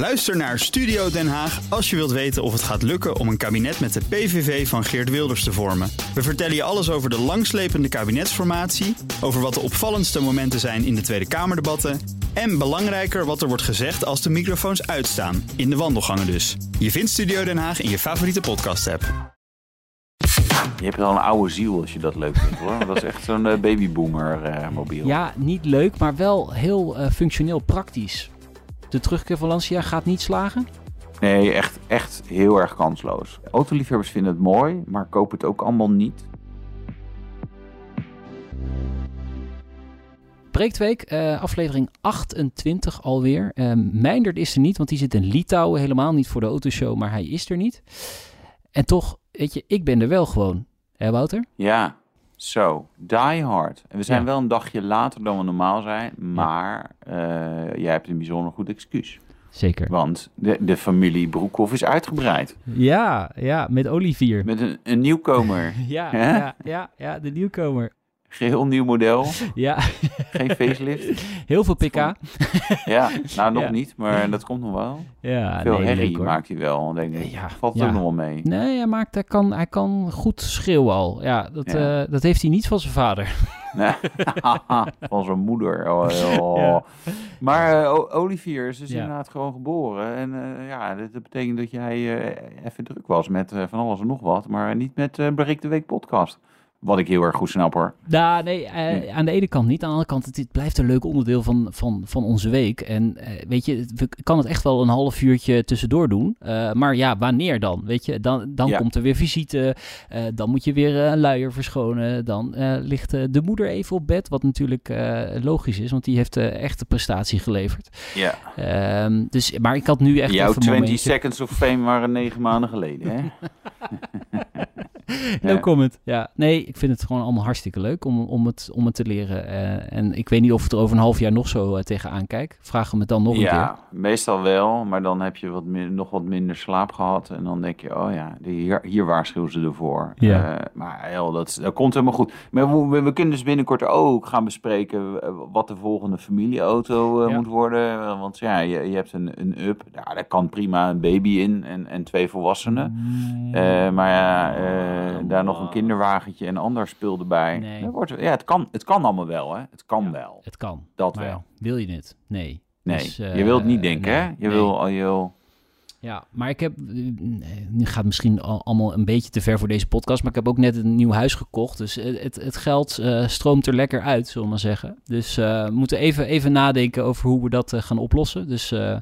Luister naar Studio Den Haag als je wilt weten of het gaat lukken om een kabinet met de PVV van Geert Wilders te vormen. We vertellen je alles over de langslepende kabinetsformatie, over wat de opvallendste momenten zijn in de Tweede Kamerdebatten en belangrijker wat er wordt gezegd als de microfoons uitstaan, in de wandelgangen dus. Je vindt Studio Den Haag in je favoriete podcast-app. Je hebt wel een oude ziel als je dat leuk vindt hoor. Dat is echt zo'n uh, babyboomer uh, mobiel. Ja, niet leuk, maar wel heel uh, functioneel praktisch. De terugkeer van Lancia gaat niet slagen? Nee, echt, echt heel erg kansloos. Autoliefhebbers vinden het mooi, maar kopen het ook allemaal niet. Breektweek, uh, aflevering 28 alweer. Uh, Meindert is er niet, want die zit in Litouwen. Helemaal niet voor de autoshow, maar hij is er niet. En toch, weet je, ik ben er wel gewoon. Hè Wouter? Ja, zo. Die hard. En we zijn ja. wel een dagje later dan we normaal zijn, maar uh, jij hebt een bijzonder goed excuus. Zeker. Want de, de familie Broekhoff is uitgebreid. Ja, ja, met Olivier. Met een, een nieuwkomer. ja, ja, ja, ja, de nieuwkomer. Geheel nieuw model. Ja. Geen facelift. Heel veel pk. Ja, nou nog Ja. niet, maar dat komt nog wel. Ja, Veel nee, herrie leuk, maakt hij wel, denk ik. Ja, Valt ja. ook nog wel mee. Nee, hij, maakt, hij, kan, hij kan goed schreeuwen al. Ja, dat, eh, dat heeft hij niet van zijn vader. Nee. Van zijn moeder. Oh, oh. Maar eh, Olivier is dus inderdaad gewoon geboren. En eh, ja, dat, dat betekent dat jij even druk was met van alles en nog wat. Maar niet met eh Bereik de Week podcast. Wat ik heel erg goed snap hoor. Nou, nee, eh, aan de ene kant niet. Aan de andere kant, het, het blijft een leuk onderdeel van, van, van onze week. En eh, weet je, we kan het echt wel een half uurtje tussendoor doen. Eh, maar ja, wanneer dan? Weet je, dan, dan Ja. komt er weer visite. dan moet je weer een luier verschonen. Dan ligt de moeder even op bed. Wat natuurlijk logisch is, want die heeft echt de prestatie geleverd. Ja. Ehm, dus, maar ik had nu echt Jouw even een 20 momentje. seconds of fame waren negen maanden geleden. Hè? No Ja. comment. Ja, nee, ik vind het gewoon allemaal hartstikke leuk om, om, het, om het te leren. Eh, en ik weet niet of ik er over een half jaar nog zo eh, tegenaan kijk. Vraag hem het dan nog een ja, keer. meestal wel. Maar dan heb je wat nog wat minder slaap gehad. En dan denk je, oh ja, die- hier, hier waarschuwen ze ervoor. Ja. Eh, maar heel, dat, dat komt helemaal goed. Maar we, we, kunnen dus binnenkort ook gaan bespreken wat de volgende familieauto Ja. moet worden. Want ja, je, je hebt een, een up. Ja, daar kan prima een baby in en, en twee volwassenen. Maar ja, eh, daar nog een kinderwagentje en ander spul erbij. Nee. Dat wordt, ja, het kan, het kan allemaal wel, hè. Het kan Ja. wel. Het kan. Dat Maar wel. Wil je het? Nee. Nee, Dus, eh, je wilt niet denken, nee, hè? Je nee. wil, je wil... Ja, maar ik heb... eh, Nu gaat het misschien al- allemaal een beetje te ver voor deze podcast. Maar ik heb ook net een nieuw huis gekocht. Dus eh, het, het geld eh, stroomt er lekker uit, zullen we maar zeggen. Dus eh, we moeten even, even nadenken over hoe we dat eh, gaan oplossen. Dus eh,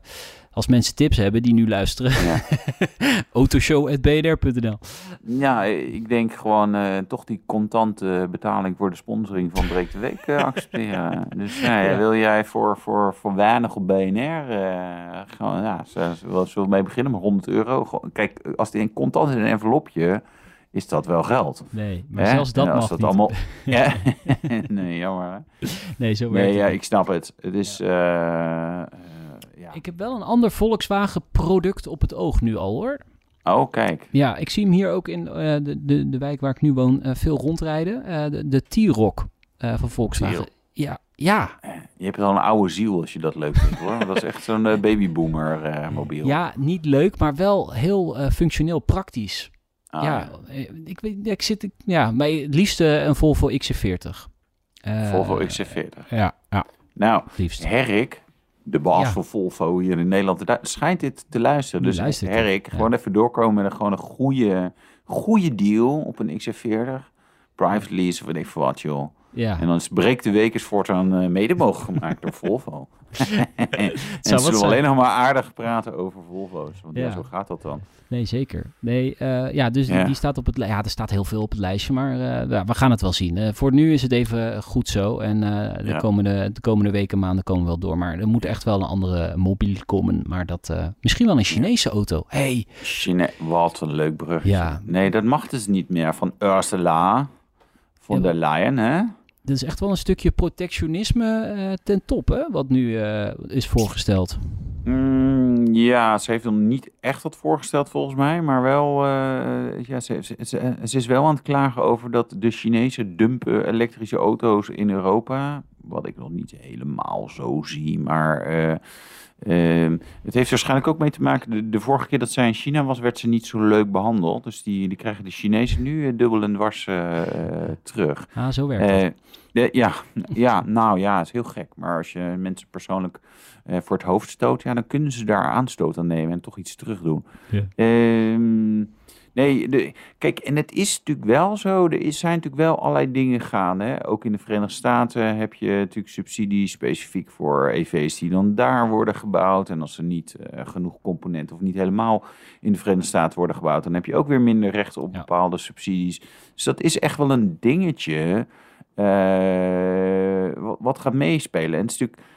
als mensen tips hebben die nu luisteren... Ja. autoshow.bnr.nl Ja, ik denk gewoon eh, toch die contante betaling voor de sponsoring van Breek de Week eh, accepteren. dus ja, Ja. wil jij voor, voor, voor weinig op BNR, eh, gewoon, ja, zullen we- mee beginnen met 100 euro? Kijk, als die in contant in een envelopje, is dat wel geld. Nee, maar zelfs dat mag dat niet. allemaal... ja. nee, jammer. hè? Nee, zo werkt Nee, ja, ik snap het. Het is... Ik heb wel een ander Volkswagen product op het oog nu al hoor. Oh, kijk. Ja, ik zie hem hier ook in eh, de, de, de wijk waar ik nu woon eh, veel rondrijden. Eh, de de T-Roc eh, van Volkswagen. Ja, ja, Je hebt wel een oude ziel als je dat leuk vindt, hoor. Dat is echt zo'n babyboomer mobiel. ja, niet leuk, maar wel heel functioneel praktisch. Ah, ja, ik, weet, ik zit, ik- ja, maar het liefst een Volvo XC40. Eh, Volvo XC40. Ja, ja, Nou, liefst. Herrik, de baas Ja. van Volvo hier in Nederland, daar schijnt dit te luisteren. Die Dus luistert ja. gewoon even doorkomen met een, gewoon een goede, goede deal op een XC40. Private lease of weet ik wat, joh. Ja. En dan is breek de week is voortaan eh, mede mogelijk gemaakt door Volvo. en wat zullen alleen nog maar aardig praten over Volvo's. Want ja. Ja. zo gaat dat dan. Nee, zeker. Nee, eh, ja, dus die- Ja. Die, staat op het Ja, er staat heel veel op het lijstje, maar eh, ja, we gaan het wel zien. Voor nu is het even goed zo. En de, komende, de komende weken, maanden komen we wel door. Maar er moet echt wel een andere mobiel komen. Maar dat misschien wel een Chinese auto. hey, Chine wat een leuk bruggetje. Ja. Nee, dat mag dus niet meer van Ursula von der Leyen, hè? Dit is echt wel een stukje protectionisme eh, ten top, hè? Wat nu eh, is voorgesteld. Mm, ja, ze heeft hem niet echt wat voorgesteld volgens mij, maar wel, eh, ja, ze, ze is wel aan het klagen over dat de Chinezen dumpen elektrische auto's in Europa. Wat ik nog niet helemaal zo zie, maar eh, Ehm, het heeft waarschijnlijk ook mee te maken, de, de vorige keer dat zij in China was, werd ze niet zo leuk behandeld. Dus die, die krijgen de Chinezen nu eh, dubbel en dwars eh, terug. Ah, zo werkt het. Eh, de- ja, ja, nou ja, het is heel gek. Maar als je mensen persoonlijk eh, voor het hoofd stoot, ja, dan kunnen ze daar aanstoot aan nemen en toch iets terug doen. Ja. Ehm, nee, de, kijk, en het is natuurlijk wel zo, er is, zijn natuurlijk wel allerlei dingen gaande. Hè? Ook in de Verenigde Staten heb je natuurlijk subsidies specifiek voor EV's die dan daar worden gebouwd. En als er niet eh, genoeg componenten of niet helemaal in de Verenigde Staten worden gebouwd, dan heb je ook weer minder recht op Ja. bepaalde subsidies. Dus dat is echt wel een dingetje eh, wat, wat gaat meespelen. En het is natuurlijk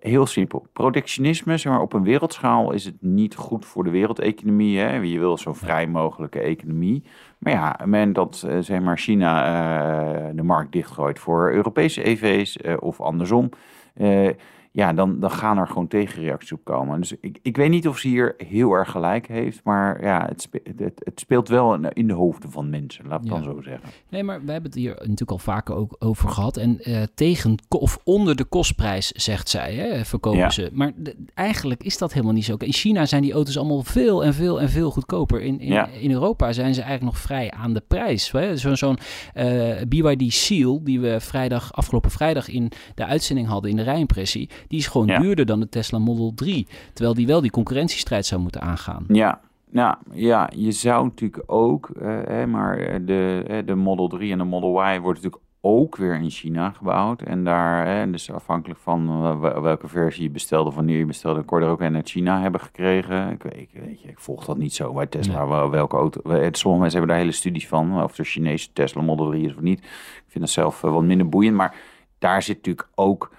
heel simpel. Protectionisme, zeg maar, op een wereldschaal is het niet goed voor de wereldeconomie. Hè? Je wil zo vrij mogelijke economie. Maar ja, moment dat eh, zeg maar China eh, de markt dichtgooit voor Europese EV's eh, of andersom... eh, ja, dan, dan gaan er gewoon tegenreacties op komen. Dus ik, ik weet niet of ze hier heel erg gelijk heeft, maar ja, het, spe- het, het speelt wel in, de hoofden van mensen, laat ik Ja. dan zo zeggen. Nee, maar we hebben het hier natuurlijk al vaker ook over gehad. En eh, tegen of onder de kostprijs, zegt zij, hè, verkopen Ja. ze. Maar de- eigenlijk is dat helemaal niet zo. In China zijn die auto's allemaal veel en veel en veel goedkoper. In, in, Ja. in Europa zijn ze eigenlijk nog vrij aan de prijs. hè. Zo- Zo'n eh, BYD Seal, die we vrijdag, afgelopen vrijdag in de uitzending hadden in de rijimpressie, die is gewoon Ja. duurder dan de Tesla Model 3. Terwijl die wel die concurrentiestrijd zou moeten aangaan. Ja, nou, ja, je zou natuurlijk ook, eh, maar eh, de, de Model 3 en de Model Y wordt natuurlijk ook weer in China gebouwd. En daar, hè, dus afhankelijk van eh, wel- welke versie je bestelde, wanneer je bestelde, kon je er ook een uit China hebben gekregen. Ik, weet, ik, weet je, ik volg dat niet zo bij Tesla, wel- welke auto. Sommige mensen hebben daar hele studies van, of de Chinese Tesla Model 3 is of niet. Ik vind dat zelf wat minder boeiend, maar daar zit natuurlijk ook...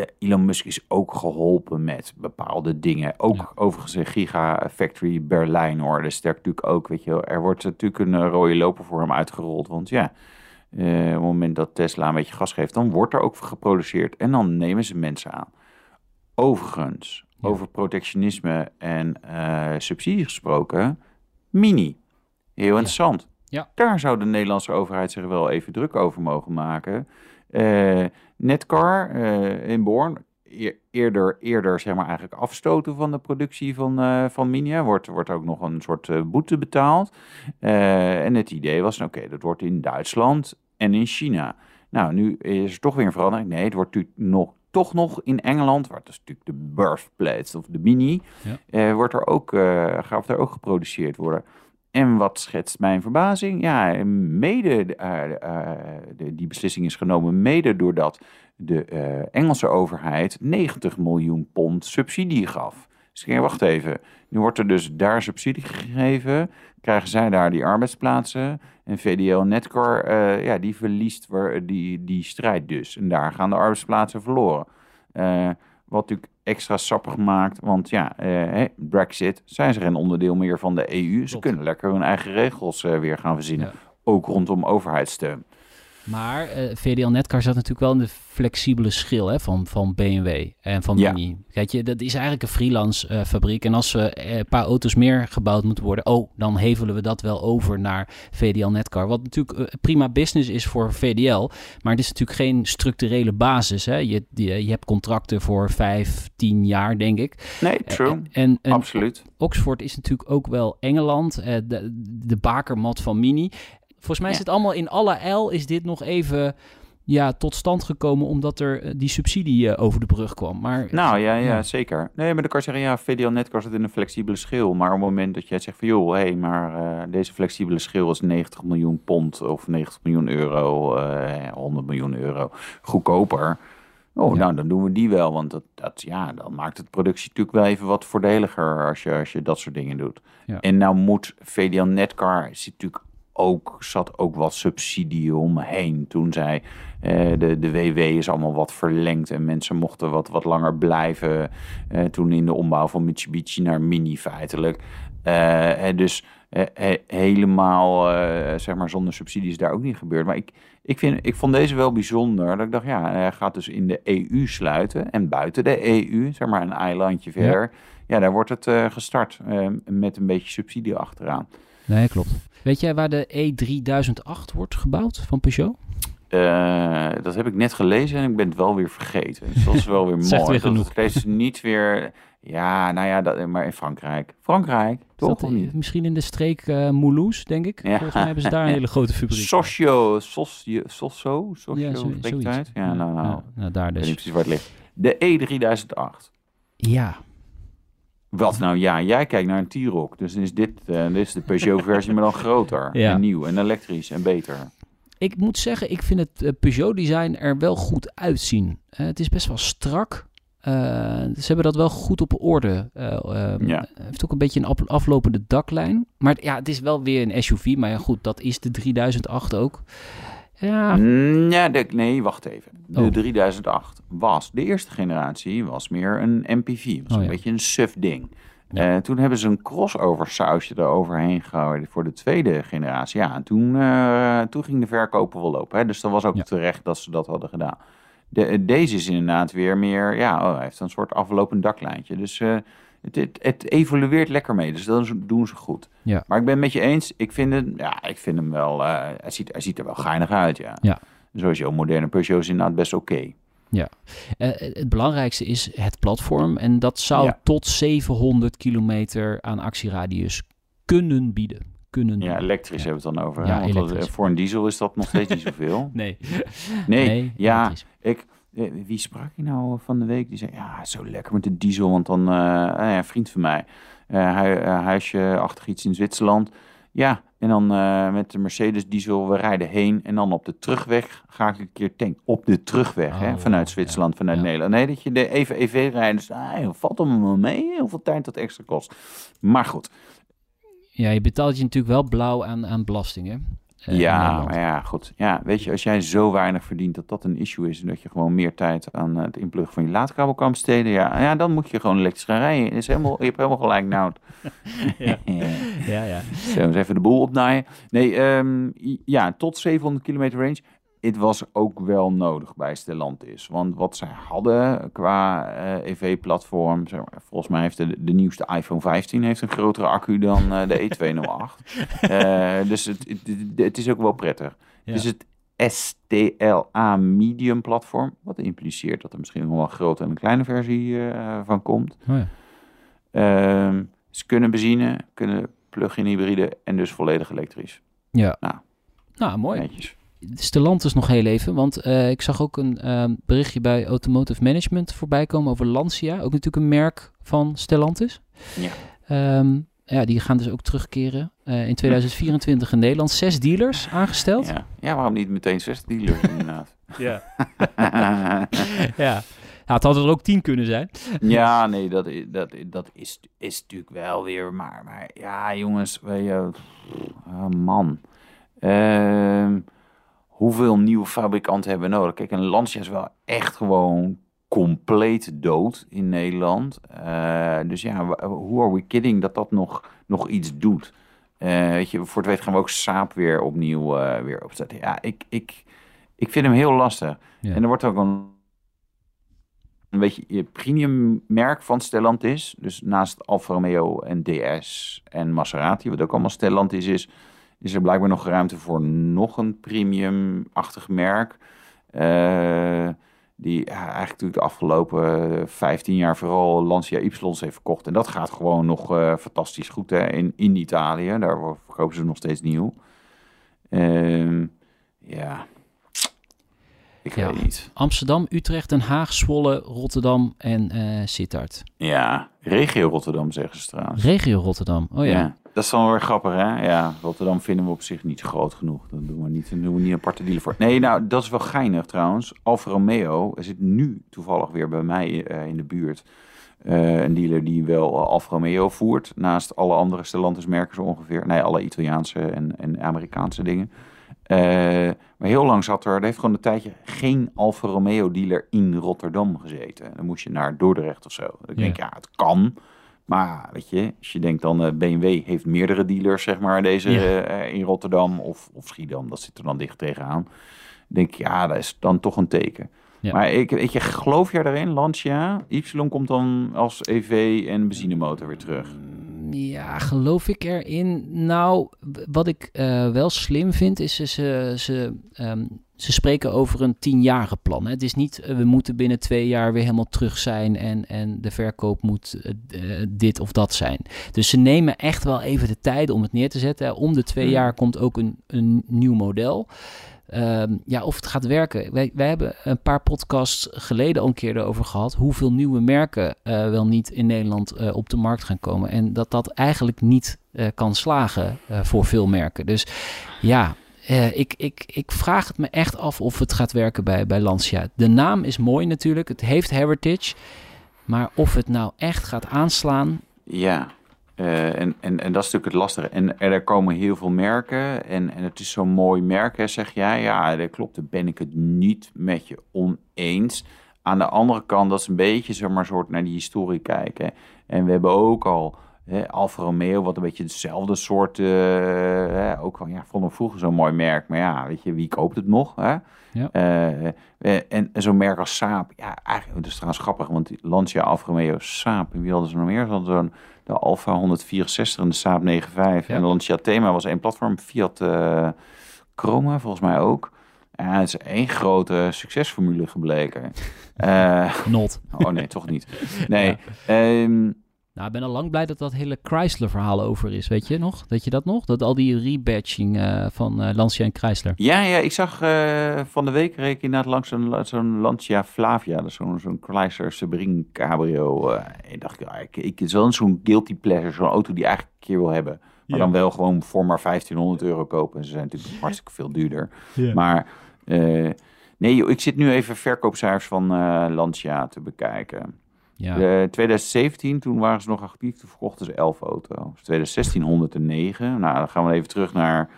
eh, Elon Musk is ook geholpen met bepaalde dingen. Ook Ja. overigens een Gigafactory Berlijn hoor. Dus daar natuurlijk ook, weet je er wordt natuurlijk een eh, rode loper voor hem uitgerold. Want ja, eh, op het moment dat Tesla een beetje gas geeft, dan wordt er ook geproduceerd. En dan nemen ze mensen aan. Overigens, Ja. over protectionisme en eh subsidie gesproken, Mini. Heel interessant. Ja. Daar zou de Nederlandse overheid zich wel even druk over mogen maken. Eh, Netcar eh, in Born, eer- eerder, eerder zeg maar eigenlijk afstoten van de productie van, eh van Mini. Er Wordt, wordt ook nog een soort boete betaald. En het idee was, oké, dat wordt in Duitsland en in China. Nou, nu is er toch weer een verandering. Nee, het wordt natuurlijk nog, toch nog in Engeland, waar het is natuurlijk de birthplace of de Mini, Ja. wordt er ook, gaat er ook geproduceerd worden. En wat schetst mijn verbazing? Ja, mede, eh, eh, die beslissing is genomen mede doordat de eh, Engelse overheid 90 miljoen pond subsidie gaf. Dus ik wacht even, nu wordt er dus daar subsidie gegeven, krijgen zij daar die arbeidsplaatsen en VDL Netcar, eh, ja, die verliest die, die strijd dus. En daar gaan de arbeidsplaatsen verloren. Eh, wat natuurlijk extra sappig maakt, want ja, eh, Brexit, zijn ze geen onderdeel meer van de EU. Ze kunnen lekker hun eigen regels eh, weer gaan verzinnen. Ja. Ook rondom overheidssteun. Maar eh, VDL Netcar zat natuurlijk wel in de flexibele schil hè, van, van BMW en van Ja. Mini. Kijk je, dat is eigenlijk een freelance eh, fabriek. En als er eh, een paar auto's meer gebouwd moeten worden, oh, dan hevelen we dat wel over naar VDL Netcar. Wat natuurlijk prima business is voor VDL, maar het is natuurlijk geen structurele basis. Hè. Je, je hebt contracten voor vijf, tien jaar, denk ik. Nee, true. En, en Absoluut. Oxford is natuurlijk ook wel Engeland, de, de bakermat van Mini. Volgens mij is Ja. het allemaal in alle L is dit nog even ja, tot stand gekomen omdat er eh, die subsidie eh, over de brug kwam. Maar Nou ja, ja, Ja. zeker. Nee, maar dan kan je zeggen, ja, VDL Netcar zit in een flexibele schil. Maar op het moment dat jij zegt van, joh, hé, hey, maar eh, deze flexibele schil is 90 miljoen pond of 90 miljoen euro, eh 100 miljoen euro goedkoper. Oh, Ja. nou, dan doen we die wel, want dat, dat, ja, dan maakt het productie natuurlijk wel even wat voordeliger als je, als je dat soort dingen doet. Ja. En nou moet VDL Netcar, zit natuurlijk ook, zat ook wat subsidie omheen toen zij eh, de, de WW is allemaal wat verlengd en mensen mochten wat, wat langer blijven. eh, toen in de ombouw van Mitsubishi naar Mini feitelijk. Eh, en dus eh, he- helemaal zeg maar zonder subsidies daar ook niet gebeurd. Maar ik, ik, vind, ik vond deze wel bijzonder. Dat ik dacht, ja, hij gaat dus in de EU sluiten. En buiten de EU, zeg maar een eilandje verder. Ja, daar wordt het gestart met een beetje subsidie achteraan. Nee, klopt. Weet jij waar de E3008 wordt gebouwd van Peugeot? Eh, dat heb ik net gelezen en ik ben het wel weer vergeten. Dus dat is wel weer mooi. Weer Dat genoeg. het steeds niet weer... Ja, nou ja, dat, maar in Frankrijk. Frankrijk, Is toch? dat, niet? misschien in de streek eh Moulouse, denk ik. Ja. Volgens mij hebben ze daar een hele grote fabriek. Socio, socio, socio, socio, ja, zo? Ja, nou, nou, nou, daar ik weet niet dus. precies waar het ligt. De E3008. Ja, Wat nou? Ja, jij kijkt naar een T-Roc. Dus is dit, eh, dit is de Peugeot-versie, maar dan groter. Ja. En nieuw en elektrisch en beter. ik moet zeggen, ik vind het eh, Peugeot-design er wel goed uitzien. Het is best wel strak. Eh, ze hebben dat wel goed op orde. Ehm, Ja. heeft ook een beetje een af- aflopende daklijn. Maar ja, het is wel weer een SUV. Maar ja, goed, dat is de 3008 ook. Ja, de, nee, wacht even. De Oh. 3008 was, de eerste generatie was meer een MPV. Was Oh, een ja. beetje een suf ding. Ja. Eh, toen hebben ze een crossover sausje eroverheen gehouden voor de tweede generatie. Ja, en toen, eh, toen ging de verkopen wel lopen. Hè? Dus dat was ook Ja. terecht dat ze dat hadden gedaan. De, deze is inderdaad weer meer, ja, oh, hij heeft een soort aflopend daklijntje. Dus eh, het, het, het evolueert lekker mee. Dus dat is- doen ze goed. Ja. Maar ik ben het met je eens. Ik vind, het, ja, ik vind hem wel, eh, hij, ziet, hij ziet er wel geinig uit, ja. Ja. Sowieso, moderne Peugeot is inderdaad best oké. Eh, het belangrijkste is het platform. En dat zou Ja. tot 700 kilometer aan actieradius kunnen bieden. Kunnen Ja, elektrisch hebben we het dan over. Ja, hè? Want dat- elektrisch. eh, voor een diesel is dat nog steeds niet zoveel. Nee. Nee, ja, elektrisch. ik, wie sprak je nou van de week? Die zei, ja, zo lekker met de diesel. Want dan, eh, eh, ja, een vriend van mij, eh hij, eh, huisje-achtig iets in Zwitserland. Ja, en dan eh, met de Mercedes diesel, we rijden heen. En dan op de terugweg ga ik een keer tanken. Op de terugweg, hè, Oh, vanuit ja. Zwitserland, vanuit Ja. Nederland. Nee, dat je de even EV rijdt. Dus, ah, valt hem wel mee, hoeveel tijd dat extra kost. Maar goed, Ja, je betaalt je natuurlijk wel blauw aan, aan belastingen. Eh, ja, maar ja, goed. Ja, weet je, als jij zo weinig verdient dat dat een issue is... en dat je gewoon meer tijd aan eh, het inpluggen van je laadkabel kan besteden... ja, ja dan moet je gewoon elektrisch gaan rijden. Is helemaal, je hebt helemaal gelijk, nou. Ja. Ja, ja. Zo, eens even de boel opnaaien. Nee, ehm, ja, tot 700 kilometer range. Het was ook wel nodig bij Stellantis. Want wat zij hadden qua eh, EV-platform... Zeg maar, volgens mij heeft de, de nieuwste iPhone 15 heeft een grotere accu dan eh, de E208. Eh, dus het, het, het is ook wel prettig. Ja. Dus het STLA Medium platform, wat impliceert dat er misschien nog wel een grote en een kleine versie van komt. Oh ja. Ehm, ze kunnen benzine, kunnen plug-in hybride en dus volledig elektrisch. ja. Nou. Nou, mooi. Netjes. Stellantis nog heel even, want eh, ik zag ook een ehm, berichtje bij Automotive Management voorbij komen over Lancia. Ook natuurlijk een merk van Stellantis. Ja. Ehm, ja, die gaan dus ook terugkeren eh, in 2024 in Nederland. Zes dealers aangesteld. Ja. ja, waarom niet meteen 60 dealers inderdaad? Ja. ja. Ja, het had er ook tien kunnen zijn. ja, nee, dat, i- dat, dat is, is natuurlijk wel weer maar. Maar ja, jongens, weet je, ah, man. Ehm, hoeveel nieuwe fabrikanten hebben we nodig? Kijk, een Lancia is wel echt gewoon compleet dood in Nederland. Eh, dus ja, hoe are we kidding dat dat nog, nog iets doet? Eh, weet je, voor het weet gaan we ook Saab weer opnieuw eh, weer opzetten. Ja, ik, ik, ik vind hem heel lastig. Ja. En er wordt ook een, een beetje je premium merk van Stellantis. Dus naast Alfa Romeo en DS en Maserati, wat ook allemaal Stellantis is, is er blijkbaar nog ruimte voor nog een premium-achtig merk. Eh, die eigenlijk natuurlijk de afgelopen 15 jaar vooral Lancia Ypsilons heeft verkocht. En dat gaat gewoon nog eh, fantastisch goed hè, in, in Italië. Daar verkopen ze nog steeds nieuw. Ehm, ja, ik Ja. weet niet. Amsterdam, Utrecht, Den Haag, Zwolle, Rotterdam en eh Sittard. Ja, regio Rotterdam zeggen ze trouwens. Regio Rotterdam. Oh ja. Dat is dan wel weer grappig, hè? Ja, Rotterdam vinden we op zich niet groot genoeg. Dan doen we niet, dan doen we niet een aparte dealer voor. Nee, nou, dat is wel geinig trouwens. Alfa Romeo er zit nu toevallig weer bij mij eh, in de buurt. Eh, een dealer die wel eh, Alfa Romeo voert. Naast alle andere Stellantis merken zo ongeveer. Nee, alle Italiaanse en, en Amerikaanse dingen. Eh, maar heel lang zat er, er heeft gewoon een tijdje geen Alfa Romeo dealer in Rotterdam gezeten. Dan moest je naar Dordrecht of zo. Ik denk, ja, het kan. Maar weet je, als je denkt dan, eh, BMW heeft meerdere dealers, zeg maar, deze Ja. eh, in Rotterdam of, of Schiedam, dat zit er dan dicht tegenaan. denk ik, ja, dat is dan toch een teken. Ja. Maar ik, weet je, geloof jij daarin, Lancia? Y komt dan als EV en benzinemotor weer terug. Ja, geloof ik erin? Nou, wat ik eh, wel slim vind, is ze, ze, ze, ehm, ze spreken over een tienjarige plan. Hè. Het is niet, eh, we moeten binnen twee jaar weer helemaal terug zijn en, en de verkoop moet eh, dit of dat zijn. Dus ze nemen echt wel even de tijd om het neer te zetten. Om de twee Hmm. jaar komt ook een, een nieuw model. Ehm, ja, of het gaat werken. Wij, hebben een paar podcasts geleden al een keer erover gehad. hoeveel nieuwe merken eh, wel niet in Nederland eh, op de markt gaan komen. En dat dat eigenlijk niet eh, kan slagen voor veel merken. Dus ja. ik, ik, ik vraag het me echt af of het gaat werken bij, bij Lancia. De naam is mooi natuurlijk. Het heeft heritage. Maar of het nou echt gaat aanslaan. Ja, eh, en, en, en dat is natuurlijk het lastige. En, er komen heel veel merken en, en het is zo'n mooi merk, hè, zeg jij. Ja, dat klopt, daar ben ik het niet met je oneens. Aan de andere kant, dat is een beetje zeg maar, soort naar die historie kijken. En we hebben ook al hè, Alfa Romeo, wat een beetje hetzelfde soort... eh, hè, ook van, ja, vroeger zo'n mooi merk. Maar ja, weet je, wie koopt het nog? Hè? Ja. Eh, eh, en, zo'n merk als Saab, ja, eigenlijk, dat is trouwens grappig, want die Lancia, Alfa Romeo, Saab, en wie hadden ze nog meer? Ze hadden zo'n de Alfa 164 en de Saab 95 Ja. en de Lancia Thema was één platform, Fiat eh, Chroma volgens mij ook. Ja, het is één grote succesformule gebleken. Eh, Not. oh nee, toch niet. Nee, ehm, Nou, ik ben al lang blij dat dat hele Chrysler-verhaal over is. Weet je nog? Dat je dat nog? Dat al die rebadging eh, van eh, Lancia en Chrysler. Ja, ja, ik zag eh, van de week reed ik inderdaad langs zo'n Lancia Flavia, dat is zo'n zo'n Chrysler Sebring Cabrio. eh en dacht ik, ja, ik, ik is wel zo'n guilty pleasure, zo'n auto die ik eigenlijk een keer wil hebben. Maar Ja. dan wel gewoon voor maar 1500 euro kopen. En ze zijn natuurlijk hartstikke veel duurder. Maar eh, nee, joh, ik zit nu even verkoopcijfers van eh, Lancia te bekijken. Ja. Eh, 2017, toen waren ze nog actief, toen verkochten ze 11 auto's. 2016 109. Nou, dan gaan we even terug naar...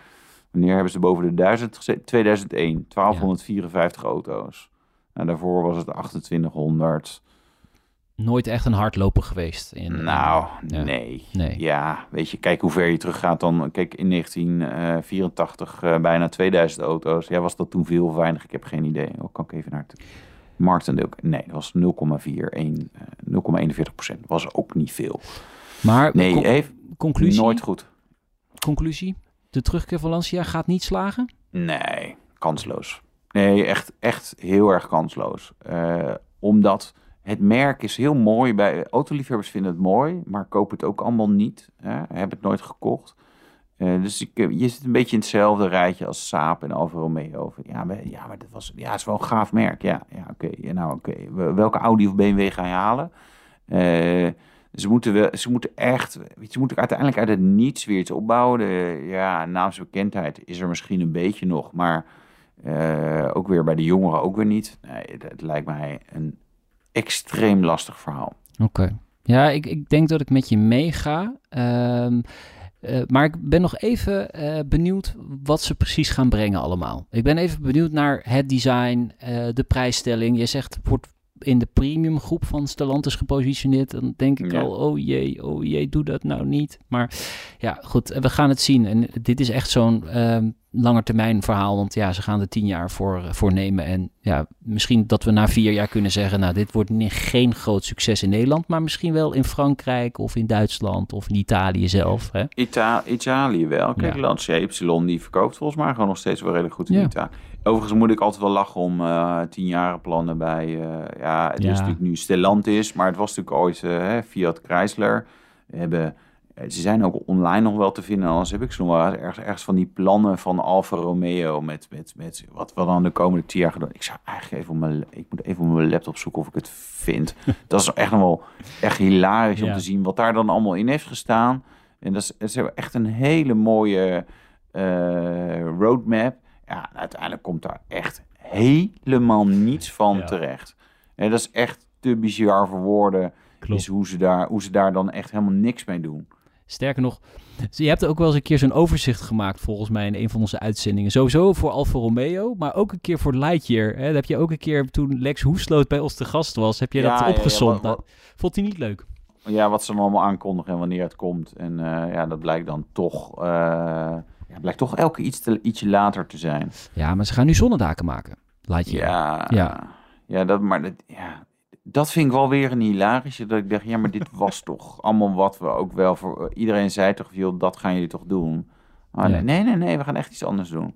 Wanneer hebben ze boven de 1000 gezet? 2001, 1254 auto's. Nou, daarvoor was het 2800. Nooit echt een hardloper geweest. In, Nou, ja. nee. Nee. Ja, weet je, kijk hoe ver je teruggaat dan. Kijk, in 1984 eh, bijna 2000 auto's. Ja, was dat toen veel of weinig? Ik heb geen idee. Oh, kan ik even naar marktendeel? Nee, dat was 0,41, eh, 0,41 procent. Was ook niet veel. Maar Nee, con- heeft conclusie, nooit goed. conclusie? De terugkeer van Lancia gaat niet slagen? Nee, kansloos. Nee, echt, echt heel erg kansloos. Eh, omdat het merk is heel mooi. Bij autoliefhebbers vinden het mooi, maar kopen het ook allemaal niet. Hè? Hebben het nooit gekocht. Eh, dus ik, je zit een beetje in hetzelfde rijtje als Saab en Alfa Romeo. Ja, maar, ja, maar dat was, ja, het is wel een gaaf merk. Ja, ja oké. Nou, oké. Wel- Welke Audi of BMW ga je halen? Eh, ze moeten, wel, ze moeten echt, ze moeten uiteindelijk uit het niets weer iets opbouwen. De, ja, naamsbekendheid is er misschien een beetje nog, maar eh, ook weer bij de jongeren ook weer niet. Nee, het, het lijkt mij een extreem lastig verhaal. Oké. Ja, ik, ik denk dat ik met je meega. Ehm, eh, maar ik ben nog even eh, benieuwd wat ze precies gaan brengen allemaal. Ik ben even benieuwd naar het design, eh, de prijsstelling. Je zegt het wordt in de premium groep van Stellantis gepositioneerd. Dan denk ik Ja. al, oh jee, oh jee, doe dat nou niet. Maar ja, goed, we gaan het zien. En dit is echt zo'n ehm langetermijn verhaal. Want ja, ze gaan er tien jaar voor, voor nemen. En ja, misschien dat we na vier jaar kunnen zeggen... nou, dit wordt geen groot succes in Nederland... maar misschien wel in Frankrijk of in Duitsland of in Italië zelf. Hè? Ita Italië wel. Kijk, Ja. Lancia Y die verkoopt volgens mij gewoon nog steeds wel redelijk goed in Ja. Italië. Overigens moet ik altijd wel lachen om eh tien plannen bij... eh, ja, het Ja. is natuurlijk nu Stellantis, maar het was natuurlijk ooit hè, Fiat Chrysler. We hebben... Ze zijn ook online nog wel te vinden. Anders heb ik ze nog wel ergens, ergens van die plannen van Alfa Romeo met, met, met wat we dan de komende tien jaar gedaan. Ik zou eigenlijk even op mijn, ik moet even op mijn laptop zoeken of ik het vind. dat is echt nog wel echt hilarisch om te zien wat daar dan allemaal in heeft gestaan. En dat is, dat is echt een hele mooie roadmap. Ja, uiteindelijk komt daar echt helemaal niets van Ja. terecht. En dat is echt te bizar voor woorden. Is hoe ze, daar, hoe ze daar dan echt helemaal niks mee doen. Sterker nog, je hebt ook wel eens een keer zo'n overzicht gemaakt, volgens mij, in een van onze uitzendingen. Sowieso voor Alfa Romeo, maar ook een keer voor Lightyear. Hè? Dat heb je ook een keer, toen Lex Hoesloot bij ons te gast was, heb je Ja, dat ja, ja, opgezond. Nou, vond hij niet leuk. Ja, wat ze allemaal aankondigen en wanneer het komt. En eh, ja, dat blijkt dan toch, eh, ja, blijkt toch elke iets te, ietsje later te zijn. Ja, maar ze gaan nu zonnedaken maken, Lightyear. Ja, Ja. ja. dat, maar dat, ja, dat vind ik wel weer een hilarische. Dat ik dacht, ja, maar dit was toch allemaal wat we ook wel voor... Iedereen zei toch, joh, dat gaan jullie toch doen? Ja. nee, nee, nee, we gaan echt iets anders doen.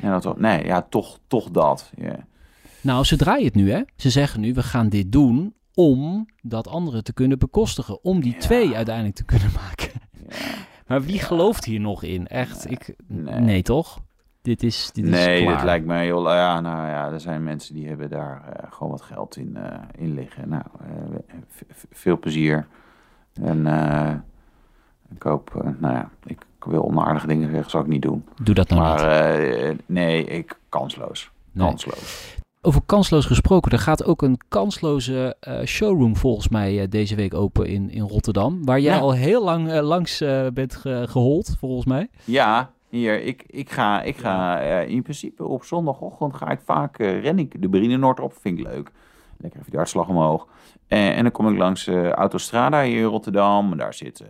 En toch, nee, ja, toch, toch dat. Nou, ze draaien het nu, hè? Ze zeggen nu, we gaan dit doen om dat andere te kunnen bekostigen. Om die Ja. twee uiteindelijk te kunnen maken. Maar wie gelooft hier nog in? Echt? Ik, nee. Nee. toch? Dit is, dit is Nee, klaar. dat lijkt mij heel... Ja, nou ja, er zijn mensen die hebben daar eh, gewoon wat geld in, in liggen. Nou, eh, veel plezier. En ik hoop... nou ja, ik wil onaardige dingen zeggen, zou ik niet doen. Doe dat nou maar niet. nee, ik kansloos. Nee. Kansloos. Over kansloos gesproken, er gaat ook een kansloze eh, showroom volgens mij eh, deze week open in, in Rotterdam. Waar jij Ja. al heel lang eh, langs bent ge- gehold, volgens mij. Ja, hier, ik, ik ga, ik ga in principe op zondagochtend ga ik vaak, ren ik de Brienenoord op, vind ik leuk. Lekker even de hartslag omhoog. En dan kom ik langs Autostrada hier in Rotterdam. Daar zit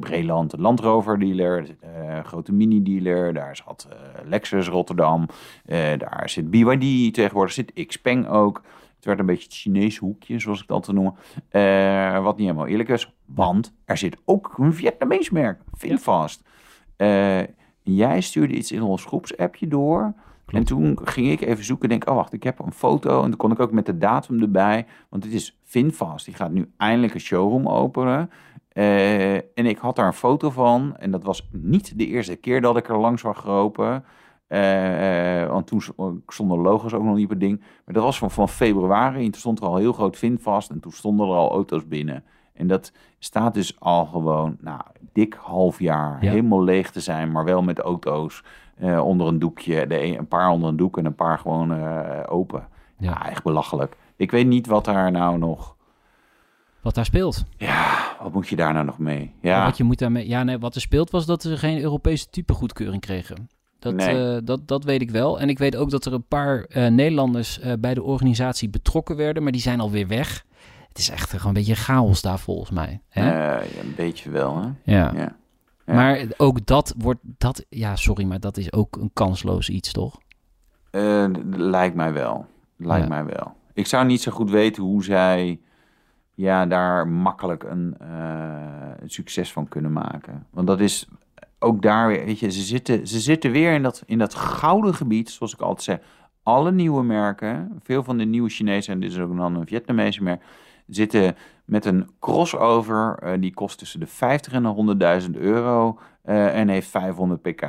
Breland, de Land Rover dealer. Er eh, grote mini dealer. Daar zat eh, Lexus Rotterdam. Eh, daar zit BYD tegenwoordig. Zit Xpeng ook. Het werd een beetje het Chinese hoekje, zoals ik het altijd noem. Eh, wat niet helemaal eerlijk is. Want er zit ook een Vietnamees merk. Finfast. Eh, jij stuurde iets in ons groepsappje door. En toen ging ik even zoeken. Denk, oh wacht, ik heb een foto. En toen kon ik ook met de datum erbij. Want het is Finfast. Die gaat nu eindelijk een showroom openen. Eh, en ik had daar een foto van. En dat was niet de eerste keer dat ik er langs was gelopen. Eh, eh, want toen stonden logo's ook nog niet op het ding. Maar dat was van, van februari. En toen stond er al heel groot Finfast. En toen stonden er al auto's binnen. En dat staat dus al gewoon, nou, dik half jaar Ja. helemaal leeg te zijn, maar wel met auto's onder een doekje. De een, een paar onder een doek en een paar gewoon open. Ja. Ja. echt belachelijk. Ik weet niet wat daar nou nog. Wat daar speelt. Ja, wat moet je daar nou nog mee? Ja. Ja, Wat, je moet daarmee, ja, nee, wat er speelt was dat ze geen Europese typegoedkeuring kregen. Dat, Nee. eh, dat, dat weet ik wel. En ik weet ook dat er een paar eh, Nederlanders eh, bij de organisatie betrokken werden, maar die zijn alweer weg. Het is echt gewoon een beetje chaos daar volgens mij. Hè? Ja, een beetje wel. Hè? ja. Ja. Ja. Maar ook dat wordt, dat, ja, sorry, maar dat is ook een kansloos iets, toch? Lijkt mij wel. Lijkt mij wel. Ik zou niet zo goed weten hoe zij ja, daar makkelijk een, eh, een succes van kunnen maken. Want dat is ook daar weer, weet je, ze zitten, ze zitten weer in dat, in dat gouden gebied, zoals ik altijd zeg. Alle nieuwe merken, veel van de nieuwe Chinese, en dit is ook een Vietnamese merk, zitten met een crossover, eh, die kost tussen de 50 en de 100.000 euro eh, en heeft 500 pk.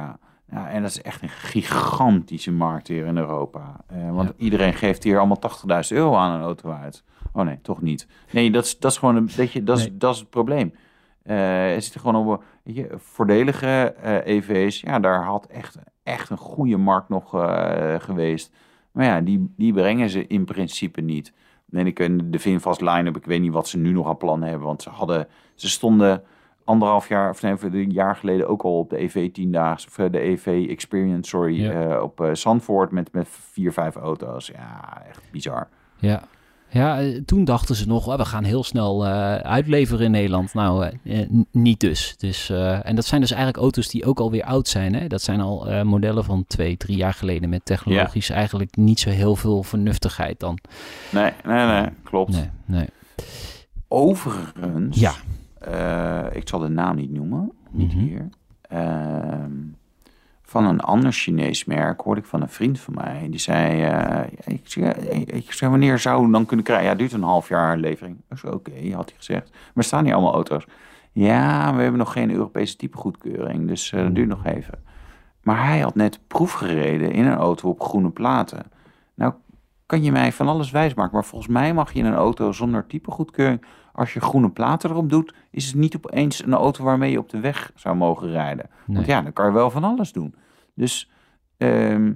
Ja, en dat is echt een gigantische markt hier in Europa. Eh, want Ja. iedereen geeft hier allemaal 80.000 euro aan een auto uit. Oh nee, toch niet. Nee, dat is, dat is gewoon een beetje, dat is, Nee. dat is het probleem. Eh er zitten gewoon op je, voordelige eh, EV's. Ja, daar had echt, echt een goede markt nog geweest. Maar ja, die, die brengen ze in principe niet. En ik de Vinfast line-up, ik weet niet wat ze nu nog aan plannen hebben. Want ze hadden, ze stonden anderhalf jaar, of nee, een jaar geleden ook al op de EV 10 dagen, of eh, de EV Experience, sorry, Ja. eh, op eh, Zandvoort met, met vier, vijf auto's. Ja, echt bizar. Ja. Ja, toen dachten ze nog, oh, we gaan heel snel uitleveren in Nederland. Nou, niet dus. dus en dat zijn dus eigenlijk auto's die ook alweer oud zijn. Hè? Dat zijn al modellen van twee, drie jaar geleden met technologisch eigenlijk niet zo heel veel vernuftigheid dan. Nee, nee, nee, klopt. Nee, nee. Overigens, Ja. Ik zal de naam niet noemen, niet Mhm. hier. Ehm, van een ander Chinees merk hoorde ik van een vriend van mij. Die zei, eh, ik, zei, ik zei, wanneer zou dan kunnen krijgen? Ja, duurt een half jaar levering. Zei, oké, had hij gezegd. Maar staan hier allemaal auto's? Ja, we hebben nog geen Europese typegoedkeuring, dus eh, dat duurt nog even. Maar hij had net proef gereden in een auto op groene platen. Nou, kan je mij van alles wijsmaken, maar volgens mij mag je in een auto zonder typegoedkeuring, als je groene platen erop doet, is het niet opeens een auto waarmee je op de weg zou mogen rijden. Want ja, dan kan je wel van alles doen. Dus, ehm,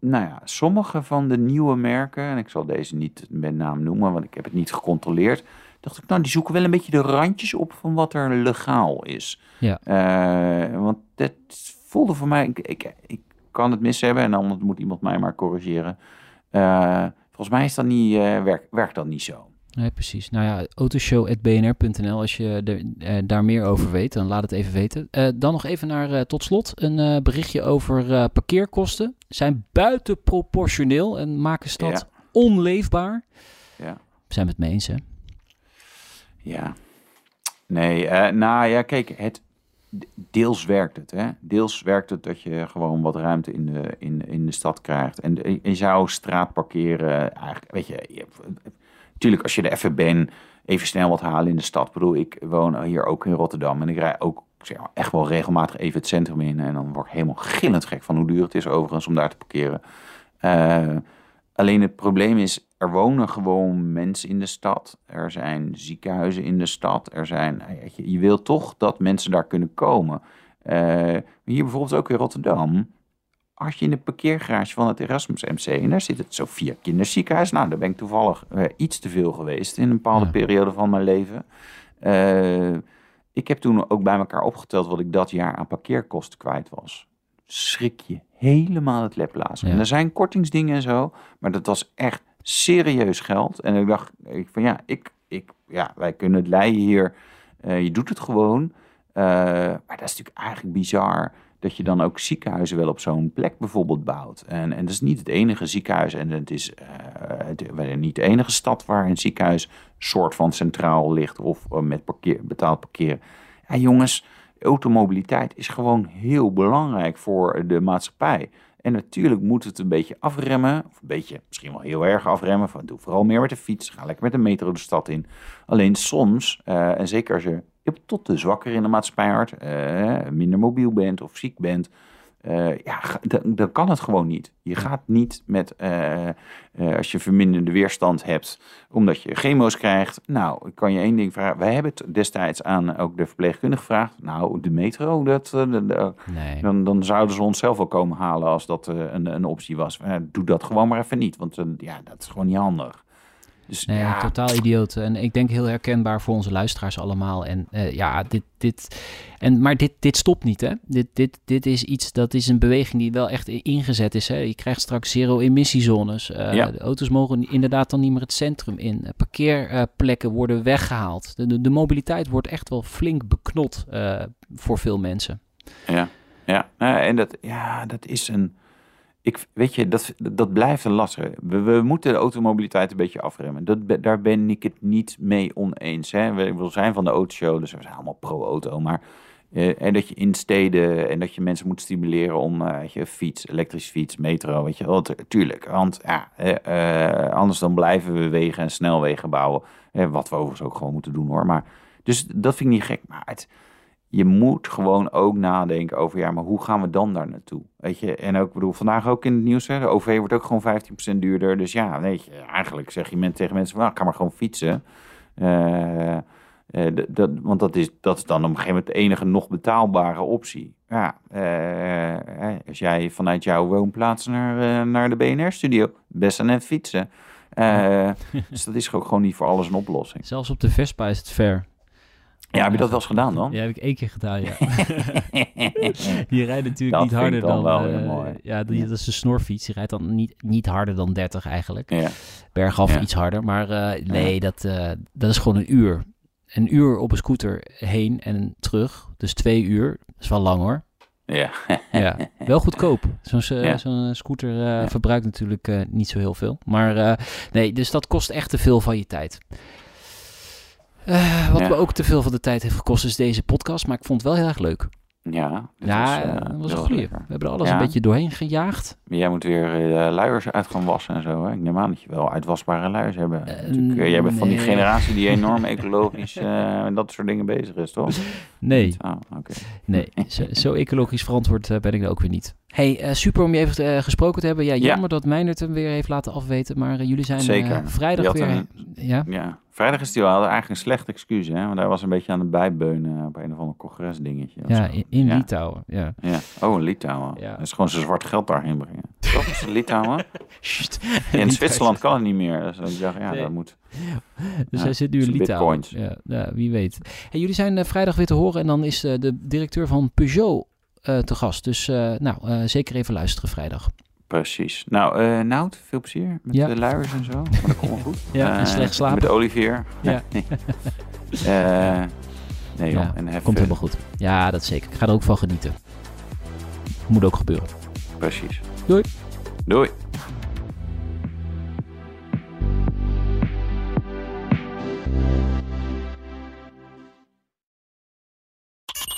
nou ja, sommige van de nieuwe merken, en ik zal deze niet met naam noemen, want ik heb het niet gecontroleerd, dacht ik, nou, die zoeken wel een beetje de randjes op van wat er legaal is. Ja. Eh, want dat voelde voor mij, ik, ik, ik kan het mis hebben en dan moet iemand mij maar corrigeren. Eh, volgens mij is dat niet, werk, werkt dat niet zo. Nee, precies. Nou ja, autoshow.bnr.nl. Als je er, eh, daar meer over weet, dan laat het even weten. Eh, dan nog even naar, eh, tot slot, een berichtje over parkeerkosten. Zijn buitenproportioneel en maken stad onleefbaar. Ja. Zijn we het mee eens, hè? Ja. Nee, eh, nou ja, kijk, het, deels werkt het. Hè? Deels werkt het dat je gewoon wat ruimte in de, in, in de stad krijgt. En je, zou straat parkeren, eigenlijk, weet je, je natuurlijk als je er even bent, even snel wat halen in de stad. Ik bedoel, ik woon hier ook in Rotterdam en ik rij ook zeg echt wel regelmatig even het centrum in. En dan word ik helemaal gillend gek van hoe duur het is overigens om daar te parkeren. Uh, alleen het probleem is, er wonen gewoon mensen in de stad. Er zijn ziekenhuizen in de stad. Er zijn, nou je, je wil toch dat mensen daar kunnen komen. Uh, hier bijvoorbeeld ook in Rotterdam. Als je in de parkeergarage van het Erasmus MC en daar zit het Sophia Kinderziekenhuis. Nou, daar ben ik toevallig uh, iets te veel geweest in een bepaalde ja. periode van mijn leven. Uh, ik heb toen ook bij elkaar opgeteld wat ik dat jaar aan parkeerkosten kwijt was. Schrik je helemaal het leplazen. Ja. En er zijn kortingsdingen en zo, maar dat was echt serieus geld. En ik dacht ik van ja, ik, ik, ja wij kunnen het leiden hier. Uh, je doet het gewoon. Maar dat is natuurlijk eigenlijk bizar dat je dan ook ziekenhuizen wel op zo'n plek bijvoorbeeld bouwt. En, en dat is niet het enige ziekenhuis en het is uh, het, niet de enige stad waar een ziekenhuis soort van centraal ligt of met parkeer, betaald parkeren. Ja, jongens, automobiliteit is gewoon heel belangrijk voor de maatschappij. En natuurlijk moet het een beetje afremmen, of een beetje, misschien wel heel erg afremmen. Van, doe vooral meer met de fiets, ga lekker met de metro de stad in. Alleen soms, uh, en zeker als je tot de zwakker in de maatschappij hart, uh, minder mobiel bent of ziek bent, uh, ja, dan kan het gewoon niet. Je gaat niet met, uh, uh, als je verminderde weerstand hebt, omdat je chemo's krijgt. Nou, ik kan je één ding vragen. Wij hebben het destijds aan ook de verpleegkundige gevraagd. Nou, de metro, dat, nee. dan, dan zouden ze ons zelf wel komen halen als dat een, een optie was. doe dat gewoon maar even niet, want ja, dat is gewoon niet handig. Dus, nee, ja. totaal idioot. En ik denk heel herkenbaar voor onze luisteraars allemaal. En uh, ja, dit, dit, en, maar dit, dit stopt niet, hè? Dit, dit, dit is iets, dat is een beweging die wel echt ingezet is. Hè? Je krijgt straks zero-emissiezones. Uh, ja. De auto's mogen inderdaad dan niet meer het centrum in. parkeerplekken worden weggehaald. De, de, de, mobiliteit wordt echt wel flink beknot uh, voor veel mensen. Ja, ja. en dat, ja, dat is een ik, weet je, dat, dat blijft een lastige. We, moeten de automobiliteit een beetje afremmen. Dat, daar ben ik het niet mee oneens. Hè. We, we zijn van de autoshow, dus we zijn allemaal pro-auto. Maar eh, en dat je in steden en dat je mensen moet stimuleren om uh, je, fiets, elektrische fiets, metro, weet je wel. Tuurlijk, want ja, uh, anders dan blijven we wegen en snelwegen bouwen. wat we overigens ook gewoon moeten doen hoor. Maar, dus dat vind ik niet gek. Maar het, je moet gewoon ook nadenken over, ja, maar hoe gaan we dan daar naartoe? Weet je, en ook, bedoel, vandaag ook in het nieuws, hè, de OV wordt ook gewoon 15% duurder. Dus ja, weet je, eigenlijk zeg je tegen mensen, nou, ga maar gewoon fietsen. Uh, uh, dat, want dat is, dat is dan op een gegeven moment de enige nog betaalbare optie. Ja, uh, als jij vanuit jouw woonplaats naar, naar de BNR-studio, best aan het fietsen. dus dat is ook gewoon niet voor alles een oplossing. Zelfs op de Vespa is het ver. Ja, heb je dat wel eens gedaan dan? Ja, heb ik één keer gedaan, ja. die rijdt natuurlijk niet harder dan... dan uh, ja, die, dat is een snorfiets. Die rijdt dan niet, niet harder dan 30 eigenlijk. Ja. Bergaf ja. iets harder. Maar uh, nee, ja. dat, uh, dat is gewoon een uur. Een uur op een scooter heen en terug. Dus twee uur. Dat is wel lang hoor. Ja. ja. Wel goedkoop. Zo'n ja. zo scooter ja. verbruikt natuurlijk niet zo heel veel. Maar nee, dus dat kost echt te veel van je tijd. Uh, wat ja. me ook te veel van de tijd heeft gekost is deze podcast, maar ik vond het wel heel erg leuk. Ja, ja, was, uh, dat was een goeie. We hebben er alles ja. een beetje doorheen gejaagd. Jij moet weer uh, luiers uit gaan wassen en zo. Hè? Ik neem aan dat je wel uitwasbare luiers hebt. Jij bent van die generatie die enorm ecologisch en dat soort dingen bezig is, toch? Nee. Oh, okay. Nee, zo, zo, ecologisch verantwoord ben ik er ook weer niet. Hey, super om je even gesproken te hebben. Ja, jammer ja. dat Meijnert hem weer heeft laten afweten, maar jullie zijn Zeker. vrijdag weer... Een, ja? ja, vrijdag is hij wel eigenlijk een slecht excuus, hè? Want hij was een beetje aan het bijbeunen op een of ander congresdingetje. Ja, in, in ja. Litouwen, ja. ja. Oh, in Litouwen. Ja. Dat is gewoon zijn zwart geld daarheen brengen. Toch is Litouwen? in Zwitserland kan het niet meer. Dus ik dacht, ja, nee. dat moet. Dus hij zit nu in Litouwen. Ja, wie weet. Hey, jullie zijn vrijdag weer te horen en dan is de directeur van Peugeot te gast. Dus nou, zeker even luisteren vrijdag. Precies. Nou, uh, Nout, veel plezier met ja. de luiers en zo. Maar dat komt wel goed. ja, en slecht slapen. Met Olivier. Ja. nee, nee joh. Ja, en komt helemaal goed. Ja, dat zeker. Ik ga er ook van genieten. Moet ook gebeuren. Precies. Doei. Doei.